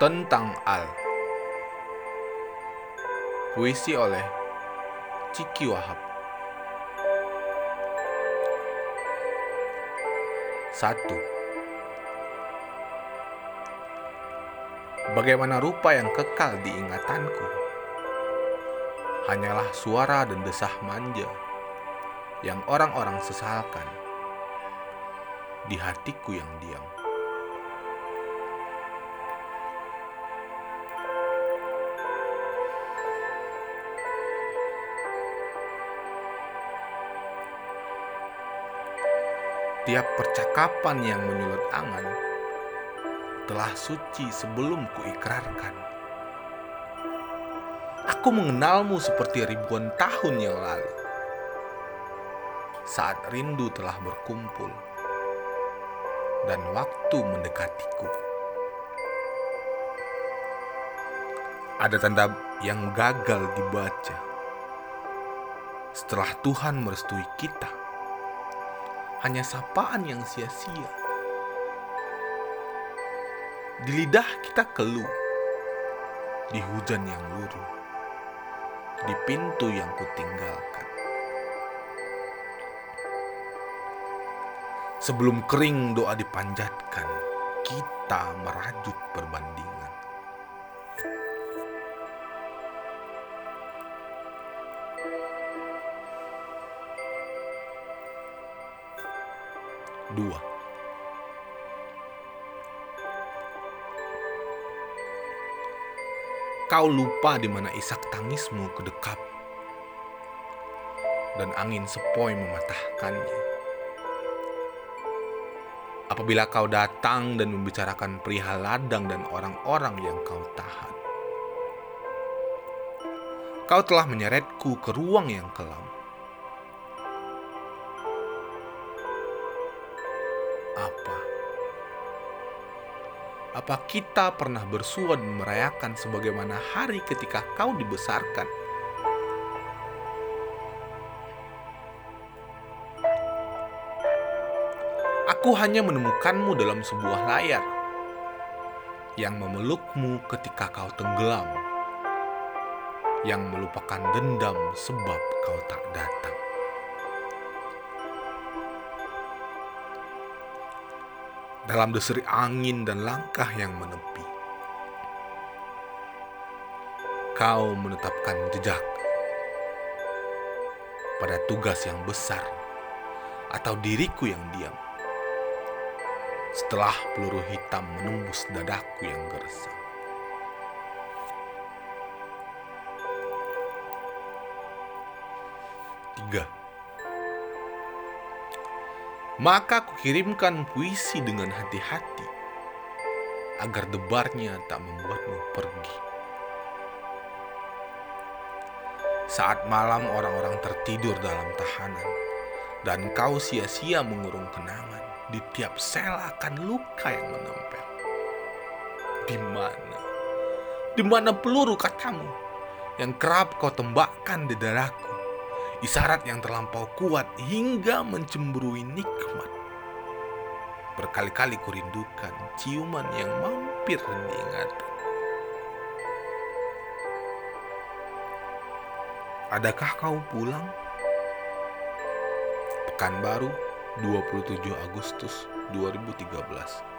tentang Al. Puisi oleh Ciki Wahab. Satu. Bagaimana rupa yang kekal di ingatanku? Hanyalah suara dan desah manja yang orang-orang sesalkan di hatiku yang diam. Tiap percakapan yang menyulut angan telah suci sebelum kuikrarkan. Aku mengenalmu seperti ribuan tahun yang lalu. Saat rindu telah berkumpul dan waktu mendekatiku. Ada tanda yang gagal dibaca setelah Tuhan merestui kita hanya sapaan yang sia-sia. Di lidah kita keluh, di hujan yang luruh, di pintu yang kutinggalkan. Sebelum kering doa dipanjatkan, kita merajut perbandingan. Dua. Kau lupa di mana isak tangismu kedekap dan angin sepoi mematahkannya. Apabila kau datang dan membicarakan perihal ladang dan orang-orang yang kau tahan. Kau telah menyeretku ke ruang yang kelam apa? Apa kita pernah bersua dan merayakan sebagaimana hari ketika kau dibesarkan? Aku hanya menemukanmu dalam sebuah layar yang memelukmu ketika kau tenggelam, yang melupakan dendam sebab kau tak datang. Dalam deseri angin dan langkah yang menepi. Kau menetapkan jejak pada tugas yang besar atau diriku yang diam. Setelah peluru hitam menembus dadaku yang gersang. Tiga maka kukirimkan puisi dengan hati-hati agar debarnya tak membuatmu pergi. Saat malam orang-orang tertidur dalam tahanan dan kau sia-sia mengurung kenangan, di tiap sel akan luka yang menempel. Di mana? Di mana peluru katamu yang kerap kau tembakkan di dadaku? Isyarat yang terlampau kuat hingga mencemburui nikmat. Berkali-kali kurindukan ciuman yang mampir diingatan. Adakah kau pulang? Pekanbaru 27 Agustus 2013